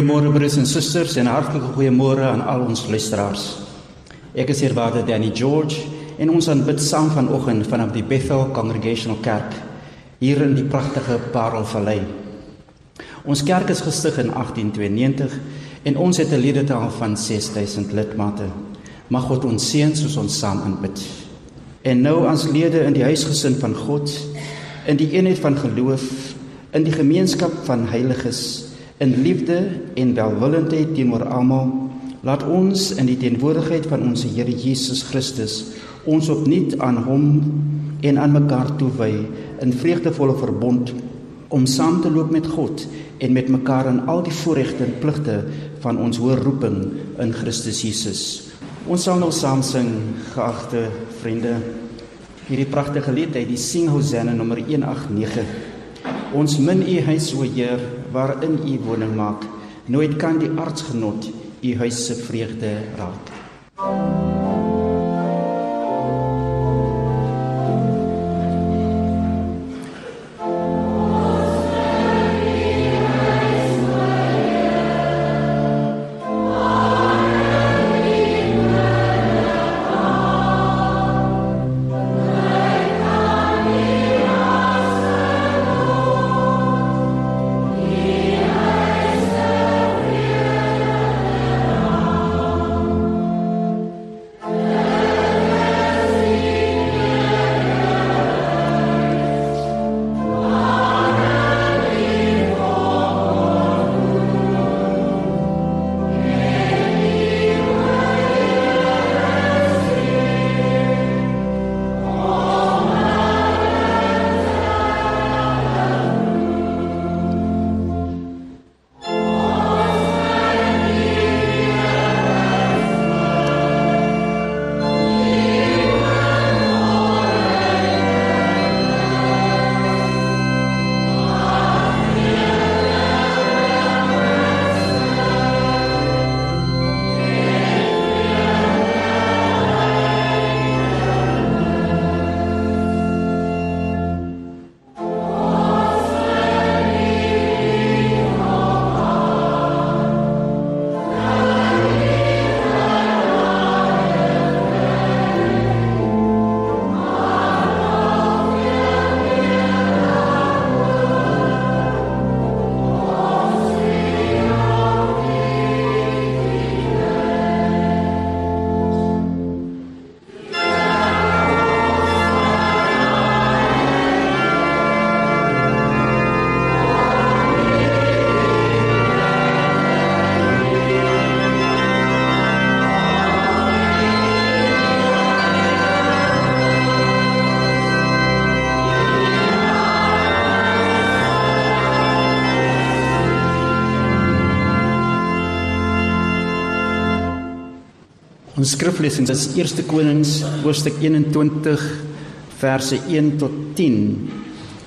Goeiemôre broers en susters en hartlike goeiemôre aan al ons luisteraars. Ek is hier waarde Danny George en ons aanbid saam vanoggend vanaf die Bethel Congregational Kerk hier in die pragtige Parelvallei. Ons kerk is gestig in 1892 en ons het 'n lidmaatskap van 6000 lidmate. Mag God ons seën soos ons saam aanbid. En nou as lede in die huisgesin van God, in die eenheid van geloof, in die gemeenskap van heiliges in liefde en welwillendheid teenoor almal laat ons in die teenwoordigheid van ons Here Jesus Christus ons opnuut aan hom en aan mekaar toewy in vreugdevolle verbond om saam te loop met God en met mekaar in al die voorregte en pligte van ons hoë roeping in Christus Jesus. Ons sal nou saam sing, geagte vriende, hierdie pragtige lied uit die Sing Hosanna nommer 189. Ons min u huis o Heer waarin u woning maak. Nooit kan die aardsgenot u huis se vreugde raak. Ons skriflesing is 1 Konings hoofstuk 21 verse 1 tot 10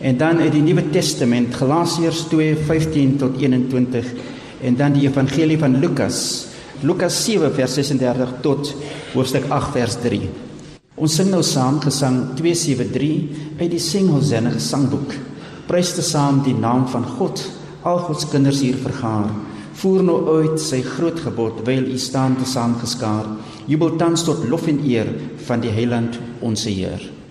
en dan uit die Nuwe Testament Galasiërs 2:15 tot 21 en dan die Evangelie van Lukas Lukas 7 vers 36 tot hoofstuk 8 vers 3. Ons sing nou saam gesang 273 uit die Singhosanna gesangboek. Prys te saam die naam van God, al God se kinders hier vergaar voer nou uit sy groot gebod wyl u staan te saam geskaar jubel tans tot lof en eer van die heiland ons Heer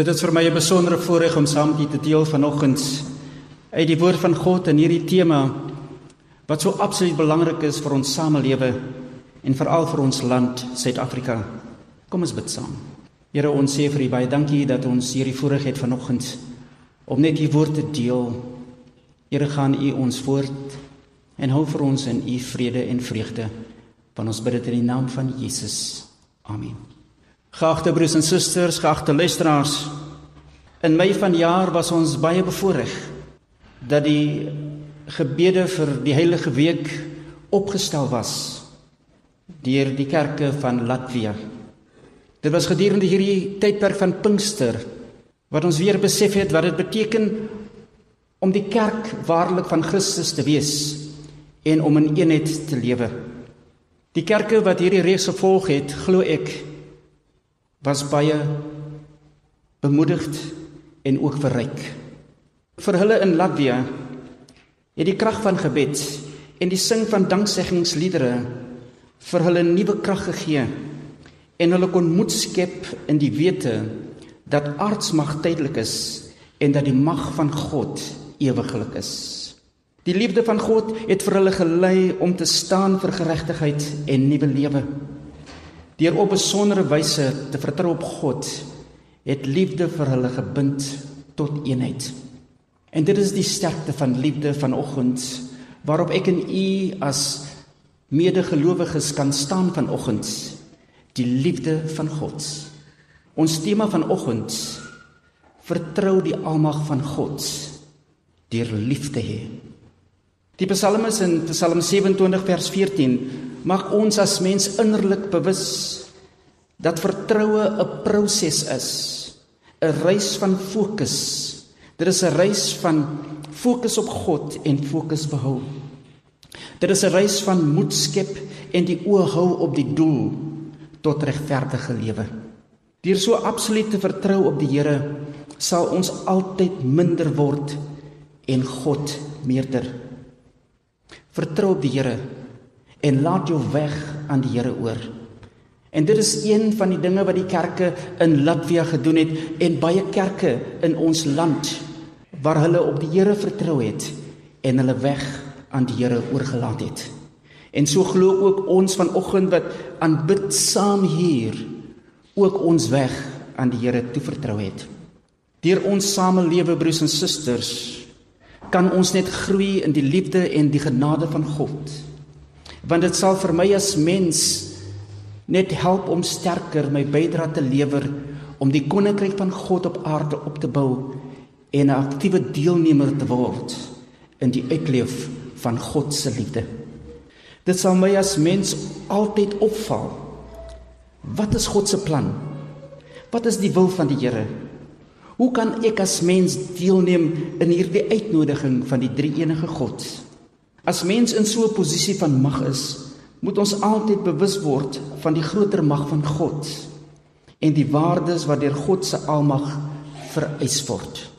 Dit is vir my 'n besondere voorreg om saam met u te deel vanoggend uit die woord van God en hierdie tema wat so absoluut belangrik is vir ons samelewe en veral vir ons land Suid-Afrika. Kom ons bid saam. Here ons sê vir u baie dankie dat ons hierdie voorreg het vanoggend om net u woord te deel. Here gaan u ons voort en hou vir ons in u vrede en vreugde. Want ons bid dit in die naam van Jesus. Amen. Geagte broers en susters, geagte luisteraars, in Mei vanjaar was ons baie bevoorreg dat die gebede vir die Heilige Week opgestel was deur die kerke van Latvia. Dit was gedurende hierdie tydperk van Pinkster wat ons weer besef het wat dit beteken om die kerk waarlik van Christus te wees en om in eenheid te lewe. Die kerke wat hierdie reeks gevolg het, glo ek, was baie bemoedigd en ook verryk. Vir hulle in Latvia het die krag van gebed en die sing van dankseggingsliedere vir hulle nuwe krag gegee en hulle kon moed skep in die wete dat aardsmag tydelik is en dat die mag van God ewiglik is. Die liefde van God het vir hulle gelei om te staan vir geregtigheid en nuwe lewe. Deur op 'n besondere wyse te vertrou op God, het liefde vir hulle gebind tot eenheid. En dit is die sterkte van liefde vanoggend waarop ek en u as medegelowiges kan staan vanoggend, die liefde van God. Ons tema vanoggend vertrou die almag van God deur liefde hê. Die Psalmis in Psalm 27 vers 14 mag ons as mens innerlik bewus dat vertroue 'n proses is, 'n reis van fokus. Dit is 'n reis van fokus op God en fokus behou. Dit is 'n reis van moed skep en die oë hou op die doel tot regverdige lewe. Deur so absoluut te vertrou op die Here, sal ons altyd minder word en God meerder. Vertrou op die Here en laat jou weg aan die Here oor. En dit is een van die dinge wat die kerke in Latvia gedoen het en baie kerke in ons land waar hulle op die Here vertrou het en hulle weg aan die Here oorgelaat het. En so glo ook ons vanoggend wat aanbid saam hier ook ons weg aan die Here toevertrou het. Deur ons samelewe broers en susters kan ons net groei in die liefde en die genade van God want dit sal vir my as mens net help om sterker my bydrae te lewer om die koninkryk van God op aarde op te bou en 'n aktiewe deelnemer te word in die uitleef van God se liefde. Dit sal my as mens altyd opval. Wat is God se plan? Wat is die wil van die Here? Hoe kan ek as mens deelneem in hierdie uitnodiging van die drie enige God? As mens in so 'n posisie van mag is, moet ons altyd bewus word van die groter mag van God en die waardes wat deur God se almag vereis word.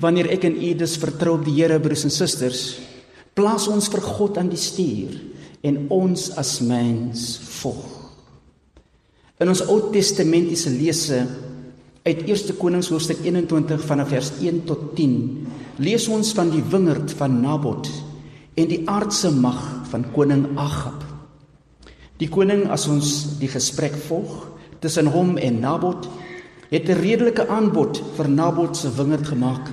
Wanneer ek en u dus vertrou op die Here, broers en susters, plaas ons vir God aan die stuur en ons as mens volg. In ons Ou Testamentiese lese uit 1 Konings hoofstuk 21 vanaf vers 1 tot 10 lees ons van die wingerd van Nabot en die aardse mag van koning Agab. Die koning as ons die gesprek volg tussen hom en Nabot het 'n redelike aanbod vir Nabot se wingerd gemaak.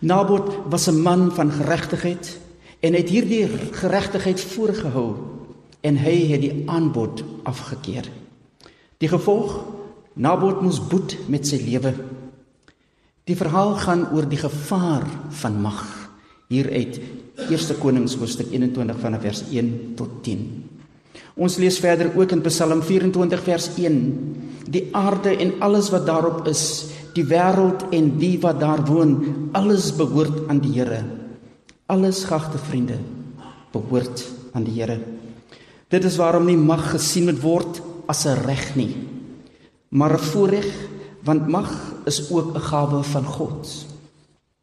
Nabot was 'n man van geregtigheid en het hierdie geregtigheid voorgehou en hy het die aanbod afgekeur. Die gevolg Nabot moes boet met sy lewe. Die verhaal gaan oor die gevaar van mag hieruit Eerste Konings hoofstuk 21 vanaf vers 1 tot 10. Ons lees verder ook in Psalm 24 vers 1: Die aarde en alles wat daarop is, die wêreld en die wat daar woon, alles behoort aan die Here. Alles gagte vriende behoort aan die Here. Dit is waarom nie mag gesien moet word as 'n reg nie, maar 'n voorreg, want mag is ook 'n gawe van God.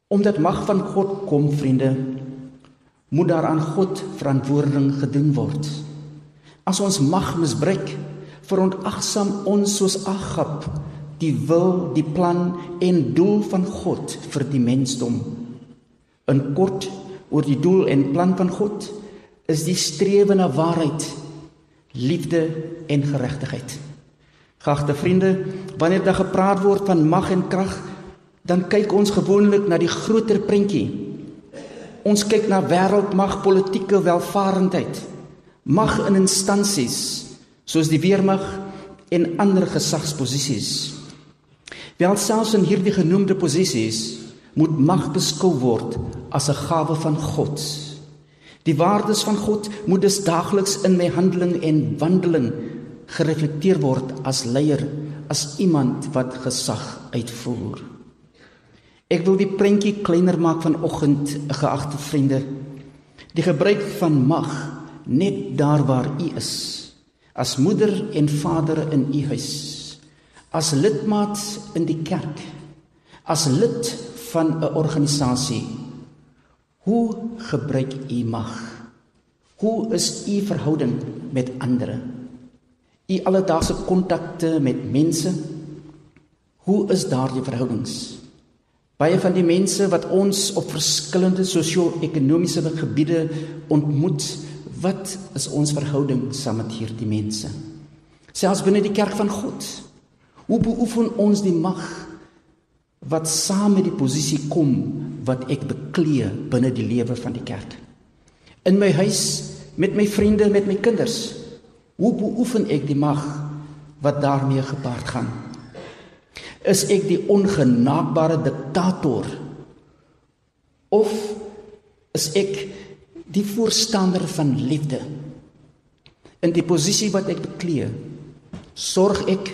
Omdat mag van God kom, vriende, moet daar aan God verantwoording gedoen word. As ons mag misbruik, verontagsaam ons soos Agab die wil, die plan en doel van God vir die mensdom. In kort oor die doel en plan van God is die strewe na waarheid, liefde en geregtigheid. Gagte vriende, wanneer daar gepraat word van mag en krag, dan kyk ons gewoonlik na die groter prentjie. Ons kyk na wêreldmag, politieke welvarendheid, mag in instansies soos die weermag en ander gesagsposisies. Wel selfs in hierdie genoemde posisies moet mag beskou word as 'n gawe van God. Die waardes van God moet dus daagliks in my handeling en wandeling gereflekteer word as leier, as iemand wat gesag uitvoer. Ek wil die prentjie kleiner maak vanoggend, geagte vriende. Die gebruik van mag net daar waar u is, as moeder en vader in u huis as lidmaat in die kerk, as lid van 'n organisasie, hoe gebruik u mag? Hoe is u verhouding met ander? U alledaagse kontakte met mense? Hoe is daardie verhoudings? Baie van die mense wat ons op verskillende sosio-ekonomiese gebiede ontmoet, wat is ons verhouding saam met hierdie mense? Selfs binne die kerk van God, Hoe beoefen ons die mag wat saam met die posisie kom wat ek beklee binne die lewe van die kerk? In my huis, met my vriende, met my kinders. Hoe beoefen ek die mag wat daarmee gepaard gaan? Is ek die ongenaakbare diktator of is ek die voorstander van liefde? In die posisie wat ek beklee, sorg ek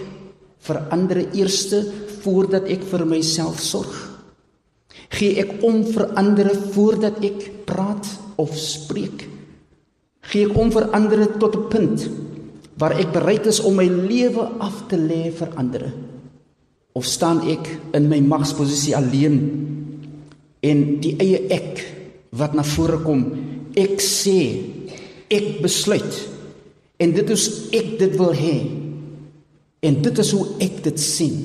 vir ander eerste voordat ek vir myself sorg? Gee ek om vir ander voordat ek praat of spreek? Gee ek om vir ander tot 'n punt waar ek bereid is om my lewe af te lê vir ander? Of staan ek in my magsposisie alleen en die eie ek wat na vore kom? Ek sê, ek besluit en dit is ek dit wil hê. En dit is hoe ek dit sien.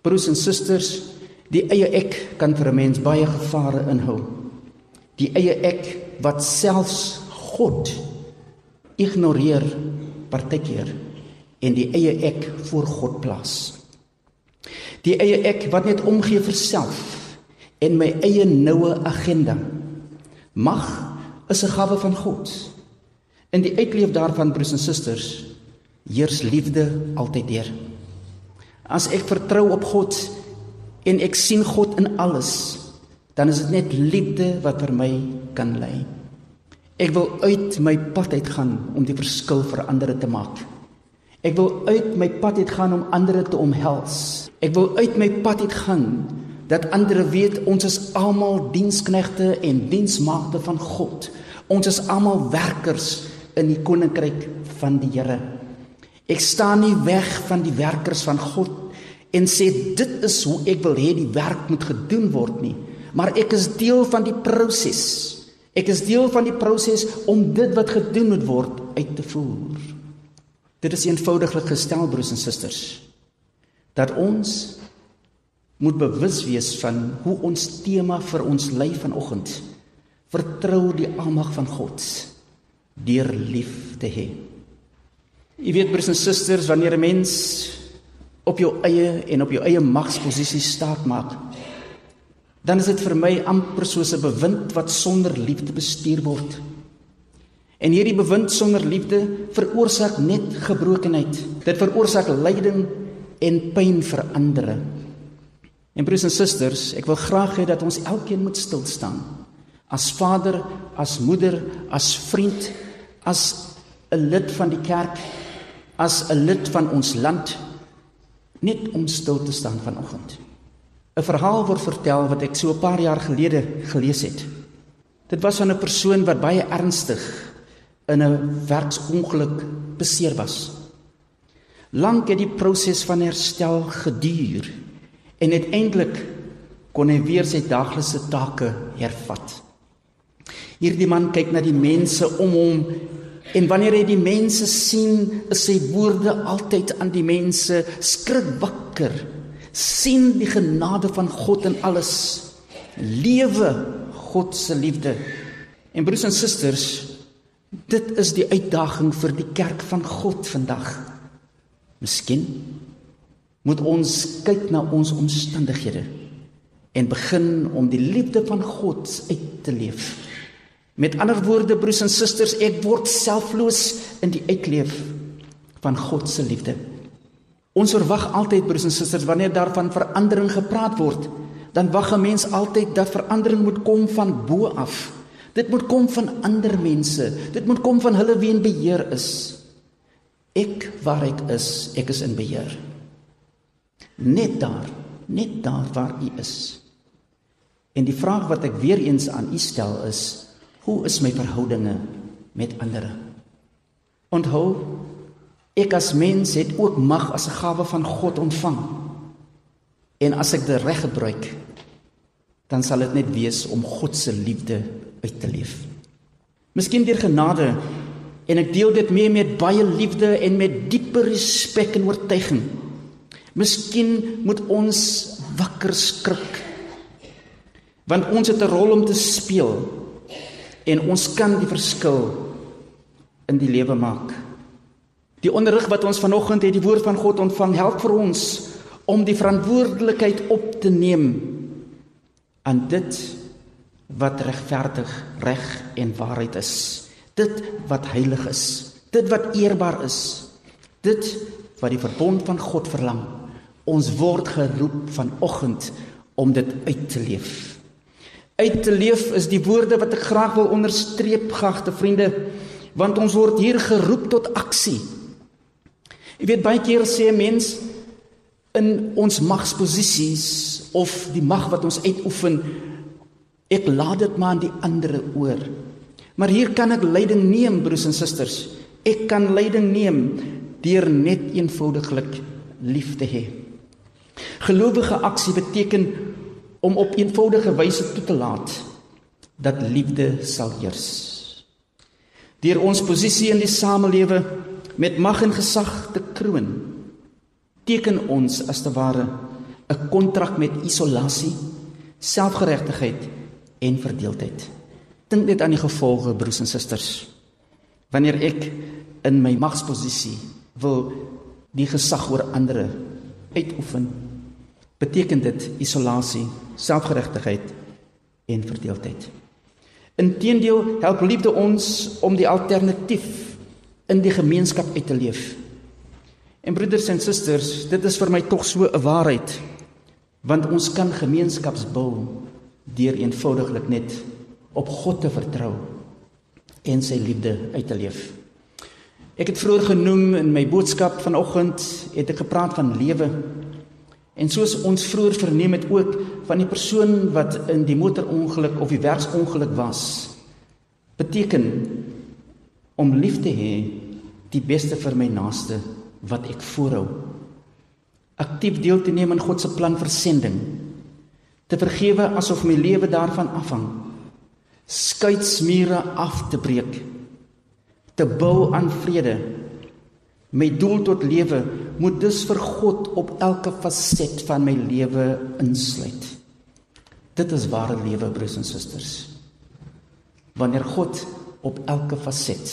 Broers en susters, die eie ek kan vir 'n mens baie gevare inhou. Die eie ek wat selfs God ignoreer partykeer en die eie ek voor God plaas. Die eie ek wat net omgee vir self en my eie noue agenda. Mag is 'n gawe van God. In die uitleef daarvan broers en susters, heers liefde altyd deur. As ek vertrou op God en ek sien God in alles, dan is dit net liefde wat vir my kan lei. Ek wil uit my pad uit gaan om die verskil vir ander te maak. Ek wil uit my pad uit gaan om ander te omhels. Ek wil uit my pad uit gaan dat ander weet ons is almal diensknegte en diensmaagde van God. Ons is almal werkers in die koninkryk van die Here. Ek staan nie weg van die werkers van God en sê dit is hoe ek wil hê die werk moet gedoen word nie, maar ek is deel van die proses. Ek is deel van die proses om dit wat gedoen moet word uit te voer. Dit is eenvoudiglik gestel broers en susters dat ons moet bewus wees van hoe ons tema vir ons lei vanoggend vertrou die almag van God deur lief te hê. Jy weet broers en susters, wanneer 'n mens op jou eie en op jou eie magsposisie staat maak, dan is dit vir my amper soos 'n bewind wat sonder liefde bestuur word. En hierdie bewind sonder liefde veroorsaak net gebrokenheid. Dit veroorsaak lyding en pyn vir ander. En broers en susters, ek wil graag hê dat ons elkeen moet stil staan. As vader, as moeder, as vriend, as 'n lid van die kerk as 'n lid van ons land net om stil te staan vanoggend. 'n Verhaal word vertel wat ek so 'n paar jaar gelede gelees het. Dit was van 'n persoon wat baie ernstig in 'n werksongeluk beseer was. Lank het die proses van herstel geduur en uiteindelik kon hy weer sy daaglikse take hervat. Hierdie man kyk na die mense om hom En wanneer hy die mense sien, is sy woorde altyd aan die mense skrik wakker. sien die genade van God in alles. Lewe God se liefde. En broers en susters, dit is die uitdaging vir die kerk van God vandag. Miskien moet ons kyk na ons omstandighede en begin om die liefde van God uit te leef. Met ander woorde broers en susters, ek word selfloos in die uitleef van God se liefde. Ons verwag altyd broers en susters wanneer daar van verandering gepraat word, dan wag 'n mens altyd dat verandering moet kom van bo af. Dit moet kom van ander mense. Dit moet kom van hulle wie in beheer is. Ek waar ek is, ek is in beheer. Net daar, net daar waar u is. En die vraag wat ek weer eens aan u stel is, Hoe is my verhoudinge met ander? Onthou, ek as mens het ook mag as 'n gawe van God ontvang. En as ek dit reg gebruik, dan sal dit net wees om God se liefde uit te leef. Miskien deur genade en ek deel dit mee met baie liefde en met diepe respek en oortuiging. Miskien moet ons wakker skrik. Want ons het 'n rol om te speel en ons kan die verskil in die lewe maak. Die onderrig wat ons vanoggend het die woord van God ontvang, help vir ons om die verantwoordelikheid op te neem aan dit wat regverdig, reg en waarheid is. Dit wat heilig is, dit wat eerbaar is, dit wat die verbond van God verlang. Ons word geroep vanoggend om dit uit te leef uit te leef is die woorde wat ek graag wil onderstreep gagte vriende want ons word hier geroep tot aksie. Jy weet baie keer sê 'n mens in ons magsposisies of die mag wat ons uitoefen ek laat dit maar aan die ander oor. Maar hier kan ek leiding neem broers en susters. Ek kan leiding neem deur net eenvoudiglik lief te hê. Gelowige aksie beteken om op eenvoudige wyse toe te laat dat liefde sal heers. Deur ons posisie in die samelewe met mag en gesag te kroon, teken ons as te ware 'n kontrak met isolasie, selfgeregtigheid en verdeeldheid. Dink net aan die gevolge broers en susters. Wanneer ek in my magsposisie wil die gesag oor ander uitoefen, beteken dit isolasie, selfgeregtigheid en verdeeldheid. Inteendeel help liefde ons om die alternatief in die gemeenskap uit te leef. En broeders en susters, dit is vir my tog so 'n waarheid want ons kan gemeenskaps bou deur eenvoudiglik net op God te vertrou en sy liefde uit te leef. Ek het vroeër genoem in my boodskap vanoggend het ek gepraat van lewe En soos ons vroeër verneem het ook van die persoon wat in die motorongeluk of die werksongeluk was, beteken om lief te hê die beste vir my naaste wat ek voorhou. Aktief deel te neem aan God se plan vir sending. Te vergewe asof my lewe daarvan afhang. Skuitsmure af te breek. Te bou aan vrede My doel tot lewe moet dus vir God op elke faset van my lewe insluit. Dit is ware lewe broers en susters. Wanneer God op elke faset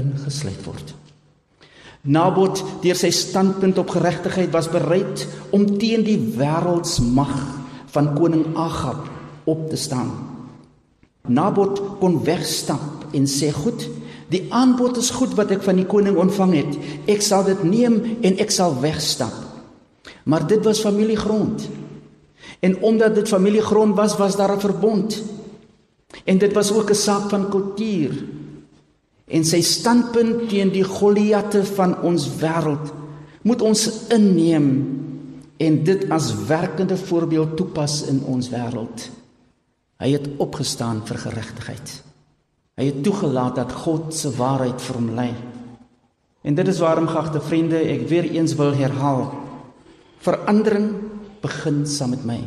ingesluit word. Nabot deur sy standpunt op geregtigheid was bereid om teen die wêreldsmag van koning Agab op te staan. Nabot kon wegstap en sê goed Die aanbod is goed wat ek van die koning ontvang het. Ek sal dit neem en ek sal wegstap. Maar dit was familiegrond. En omdat dit familiegrond was, was daar 'n verbond. En dit was ook 'n saak van kultuur. En sy standpunt teen die Goliatte van ons wêreld moet ons inneem en dit as werkende voorbeeld toepas in ons wêreld. Hy het opgestaan vir geregtigheid. Hy het toegelaat dat God se waarheid vir hom lei. En dit is waarom gagte vriende, ek weer eens wil herhaal. Verandering begin saam met my.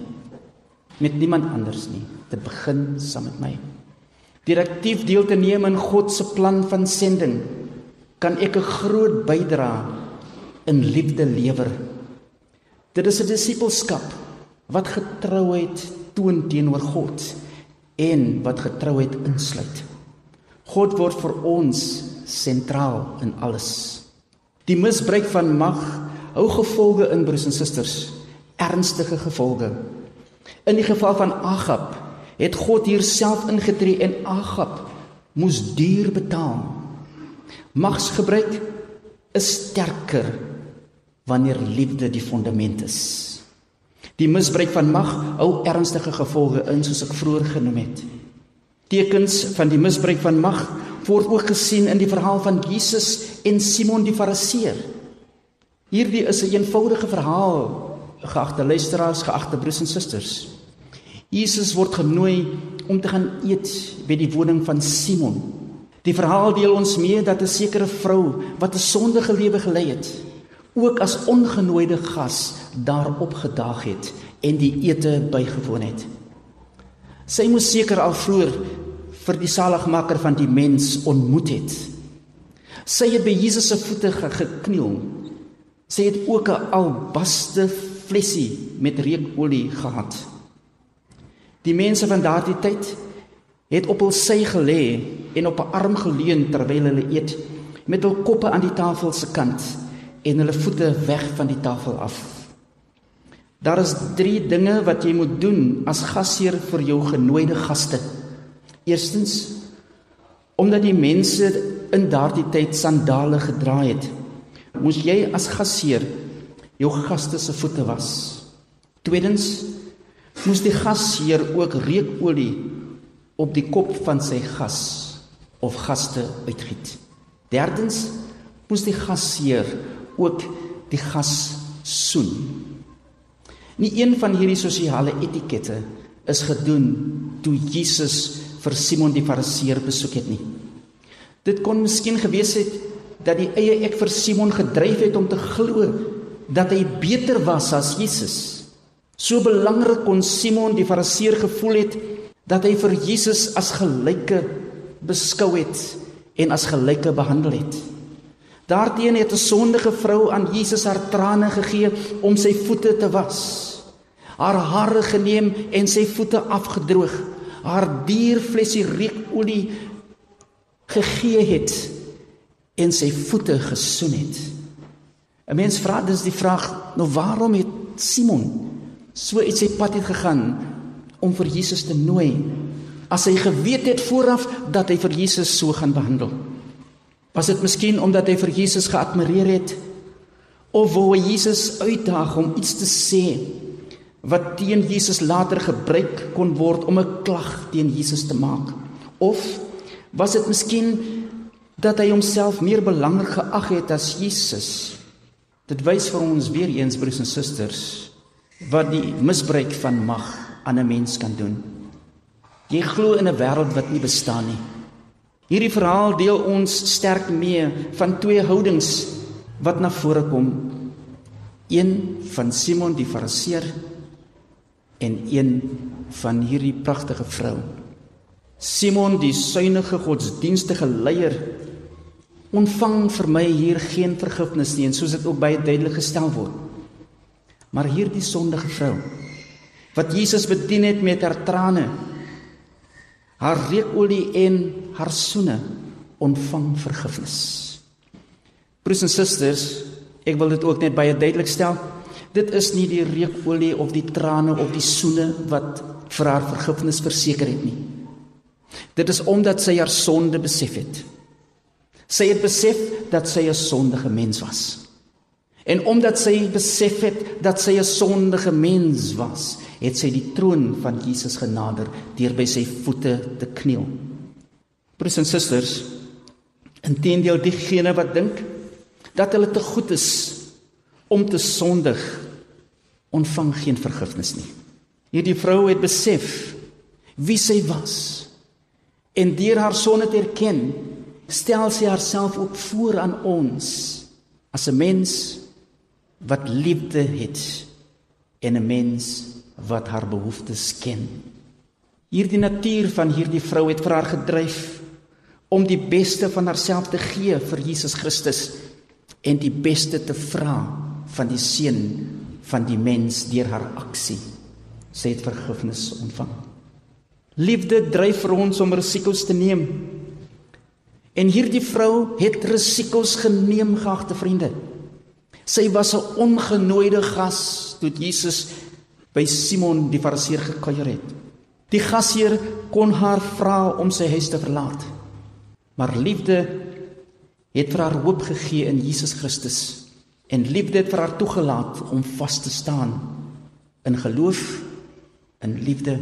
Met niemand anders nie. Dit begin saam met my. Direktief deel te neem in God se plan van sending, kan ek 'n groot bydrae in liefde lewer. Dit is 'n disipelskap wat getrouheid toon teenoor God en wat getrouheid insluit. God word vir ons sentraal in alles. Die misbruik van mag hou gevolge in broers en susters, ernstige gevolge. In die geval van Agab het God hier self ingetree en Agab moes duur betaal. Magsgebruik is sterker wanneer liefde die fundament is. Die misbruik van mag hou ernstige gevolge in soos ek vroeër genoem het. Tekens van die misbruik van mag word ook gesien in die verhaal van Jesus en Simon die Fariseer. Hierdie is 'n een eenvoudige verhaal, geagte luisteraars, geagte broers en susters. Jesus word genooi om te gaan eet by die woning van Simon. Die verhaal deel ons mee dat 'n sekere vrou wat 'n sondige lewe gelei het, ook as ongenooide gas daar opgedaag het en die ete bygewoon het. Sy moes seker al vroeër vir die saligmaker van die mens ontmoet het. Sy het by Jesus se voete gekniel. Sy het ook 'n albaste flessie met reukolie gehad. Die mense van daardie tyd het op hul sy gelê en op 'n arm geleun terwyl hulle eet met hul koppe aan die tafel se kant en hulle voete weg van die tafel af. Daar is 3 dinge wat jy moet doen as gasheer vir jou genooide gaste. Eerstens omdat die mense in daardie tyd sandale gedra het, moes jy as gasheer jou gaste se voete was. Tweedens moes die gasheer ook reukolie op die kop van sy gas of gaste uitgiet. Derdens moes die gasheer ook die gas soen. Nie een van hierdie sosiale etikette is gedoen toe Jesus vir Simon die Fariseer besoek het nie. Dit kon miskien gewees het dat die eie ek vir Simon gedryf het om te glo dat hy beter was as Jesus. So belangrik kon Simon die Fariseer gevoel het dat hy vir Jesus as gelyke beskou het en as gelyke behandel het. Daarteen het 'n sondige vrou aan Jesus haar trane gegee om sy voete te was. Haar hare geneem en sy voete afgedroog. Haar dierflesie reukolie gegee het en sy voete gesoen het. 'n Mens vra dus die vraag, nou waarom het Simon so iets sy pad het gegaan om vir Jesus te nooi as hy geweet het vooraf dat hy vir Jesus so gaan behandel? Was dit miskien omdat hy vir Jesus geadmireer het of wou hy Jesus uitdaag om iets te sê wat teen Jesus later gebruik kon word om 'n klag teen Jesus te maak? Of was dit miskien dat hy homself meer belangrik geag het as Jesus? Dit wys vir ons weer eens broers en susters wat die misbruik van mag aan 'n mens kan doen. Jy glo in 'n wêreld wat nie bestaan nie. Hierdie verhaal deel ons sterk mee van twee houdings wat na vore kom. Een van Simon die Fariseer en een van hierdie pragtige vrou. Simon die suiwige godsdienstige leier ontvang vir my hier geen vergifnis nie en soos dit ook baie duidelik gestel word. Maar hierdie sondige vrou wat Jesus bedien het met haar trane haar reukolie en haar soene ontvang vergifnis. Broers en susters, ek wil dit ook net baie duidelik stel. Dit is nie die reukolie of die trane of die soene wat vir haar vergifnis verseker het nie. Dit is omdat sy haar sonde besef het. Sy het besef dat sy 'n sondige mens was. En omdat sy besef het dat sy 'n sondige mens was, het sy die troon van Jesus genader deur by sy voete te kniel. Broers en susters, intendeel diegene wat dink dat hulle te goed is om te sondig, ontvang geen vergifnis nie. Hierdie vrou het besef wie sy was en deur haar sonde te erken, stel sy haarself ook voor aan ons as 'n mens wat liefde het en 'n mens wat haar behoeftes ken. Hierdie natuur van hierdie vrou het vir haar gedryf om die beste van haarself te gee vir Jesus Christus en die beste te vra van die seun van die mens deur haar aksie. Sy het vergifnis ontvang. Liefde dryf vir ons om risiko's te neem. En hierdie vrou het risiko's geneem, geagte vriende. Sy was 'n ongenooide gas toe Jesus by Simon die Fariseer gekuier het. Die gasheer kon haar vra om sy huis te verlaat. Maar liefde het vir haar hoop gegee in Jesus Christus en liefde het vir haar toegelaat om vas te staan in geloof, in liefde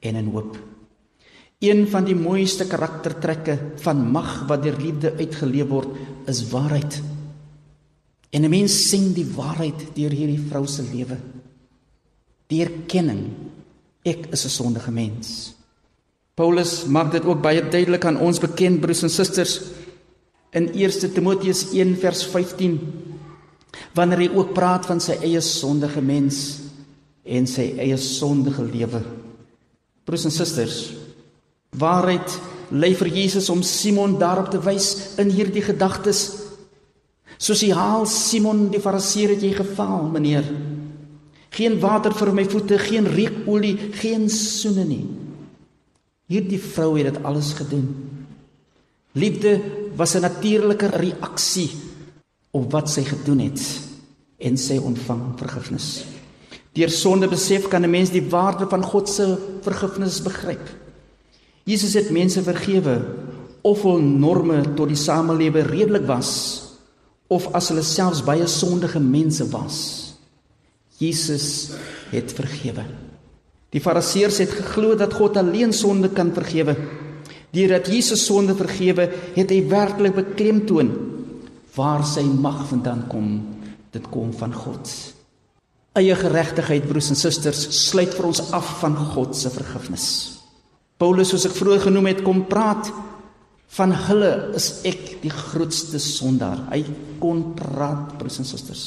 en in hoop. Een van die mooiste karaktertrekke van mag wat deur liefde uitgeleef word, is waarheid. En 'n mens sien die waarheid deur hierdie vrou se lewe. Die erkenning ek is 'n sondige mens. Paulus maak dit ook baie duidelik aan ons bekend broers en susters in 1 Timoteus 1 vers 15 wanneer hy ook praat van sy eie sondige mens en sy eie sondige lewe. Broers en susters, waarheid lê vir Jesus om Simon daarop te wys in hierdie gedagtes Soos hy haal Simon die Fariseer het jy gefaal, meneer. Geen water vir my voete, geen reukolie, geen soene nie. Hierdie vrou het dit alles gedoen. Liefde was 'n natuurlike reaksie op wat sy gedoen het en sy ontvang vergifnis. Deur sonde besef kan 'n mens die waarde van God se vergifnis begryp. Jesus het mense vergewe of hul norme tot die samelewe redelik was of as hulle selfs baie sondige mense was. Jesus het vergewe. Die Fariseërs het geglo dat God alleen sonde kan vergewe. Deurdat Jesus sonde vergewe, het hy werklik beklemtoon waar sy mag vandaan kom. Dit kom van God. Eie geregtigheid, broers en susters, sluit vir ons af van God se vergifnis. Paulus, soos ek vroeër genoem het, kom praat Van hulle is ek die grootste sondaar. Hy kon praat, broers en susters.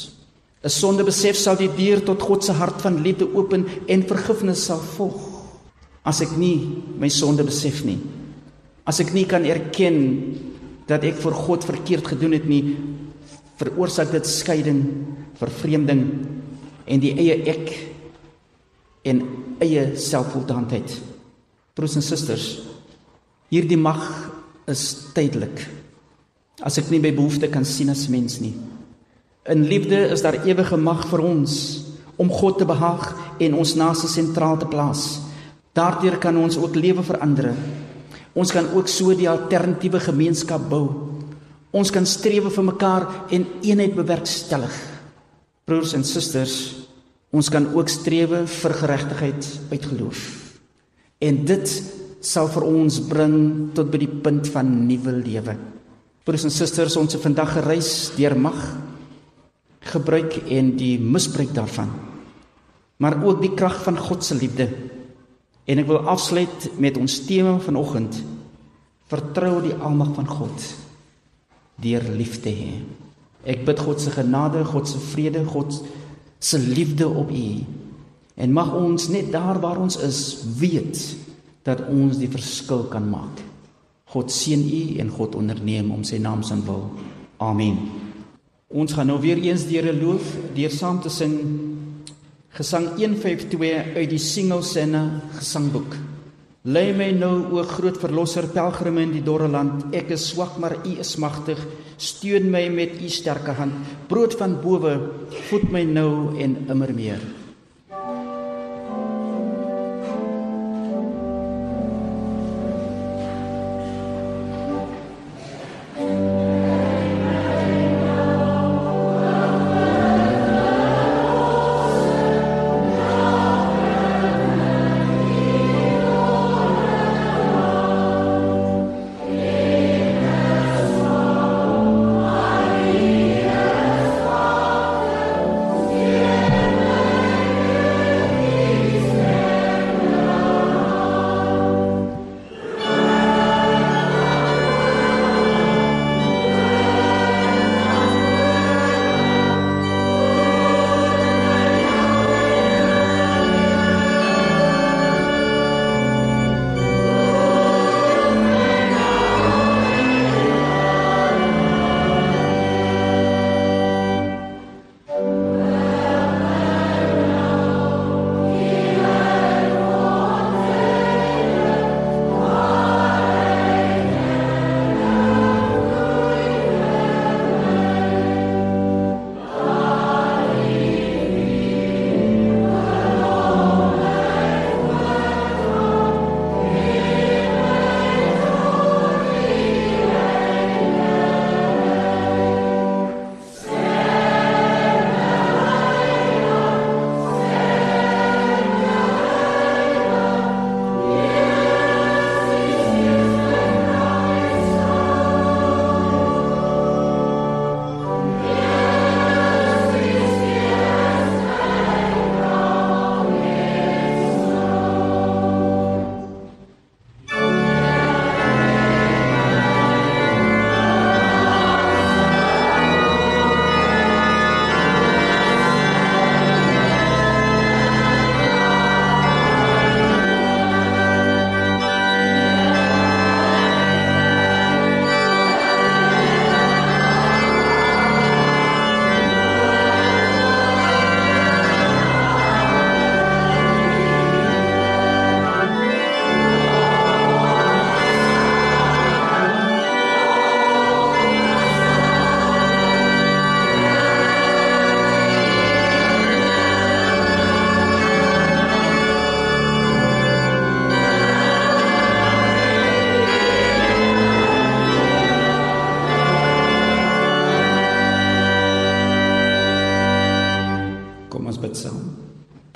'n Sondebesef sal die deur tot God se hart van liefde open en vergifnis sal volg. As ek nie my sonde besef nie, as ek nie kan erken dat ek vir God verkeerd gedoen het nie, veroorsaak dit skeiding, vervreemding en die eie ek en eie selfvoldaanheid. Broers en susters, hierdie mag is tydelik. As ek nie my behoefte kan sien as mens nie. In liefde is daar ewige mag vir ons om God te behaag en ons naaste sentraal te plaas. Daardeur kan ons ook lewe verander. Ons kan ook so die alternatiewe gemeenskap bou. Ons kan strewe vir mekaar en eenheid bewerkstellig. Broers en susters, ons kan ook strewe vir geregtigheid uit geloof. En dit sal vir ons bring tot by die punt van nuwe lewe. Broers en susters, ons het vandag gereis deur mag gebruik en die misbruik daarvan. Maar ook die krag van God se liefde. En ek wil afsluit met ons tema vanoggend. Vertrou die almag van God deur lief te hê. Ek bid God se genade, God se vrede, God se liefde op u. En mag ons net daar waar ons is weet dat ons die verskil kan maak. God seën u en God onderneem om sy naam se wil. Amen. Ons gaan nou weer eens die Here loof deur saam te sing Gesang 152 uit die Singelsinne gesangboek. Lei my nou o groot verlosser pelgrim in die dorre land. Ek is swak, maar U is magtig. Steun my met U sterke hand. Brood van bowe, voed my nou en immer meer.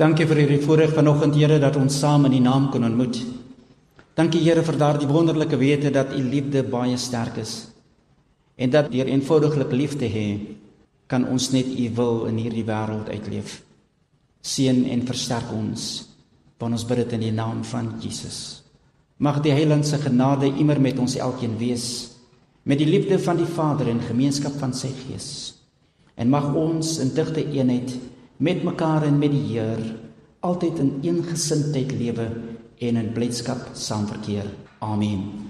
Dankie vir hierdie voorreg vanoggend Here dat ons saam in U naam kon ontmoet. Dankie Here vir daardie wonderlike wete dat U liefde baie sterk is. En dat deur eenvoudiglik lief te hê kan ons net U wil in hierdie wêreld uitleef. Seën en versterk ons. Want ons bid dit in die naam van Jesus. Mag die Heiland se genade immer met ons elkeen wees met die liefde van die Vader en gemeenskap van sy Gees. En mag ons in digte eenheid met mekaar en met die Heer altyd in een gesindheid lewe en in blydskap saamverkeer. Amen.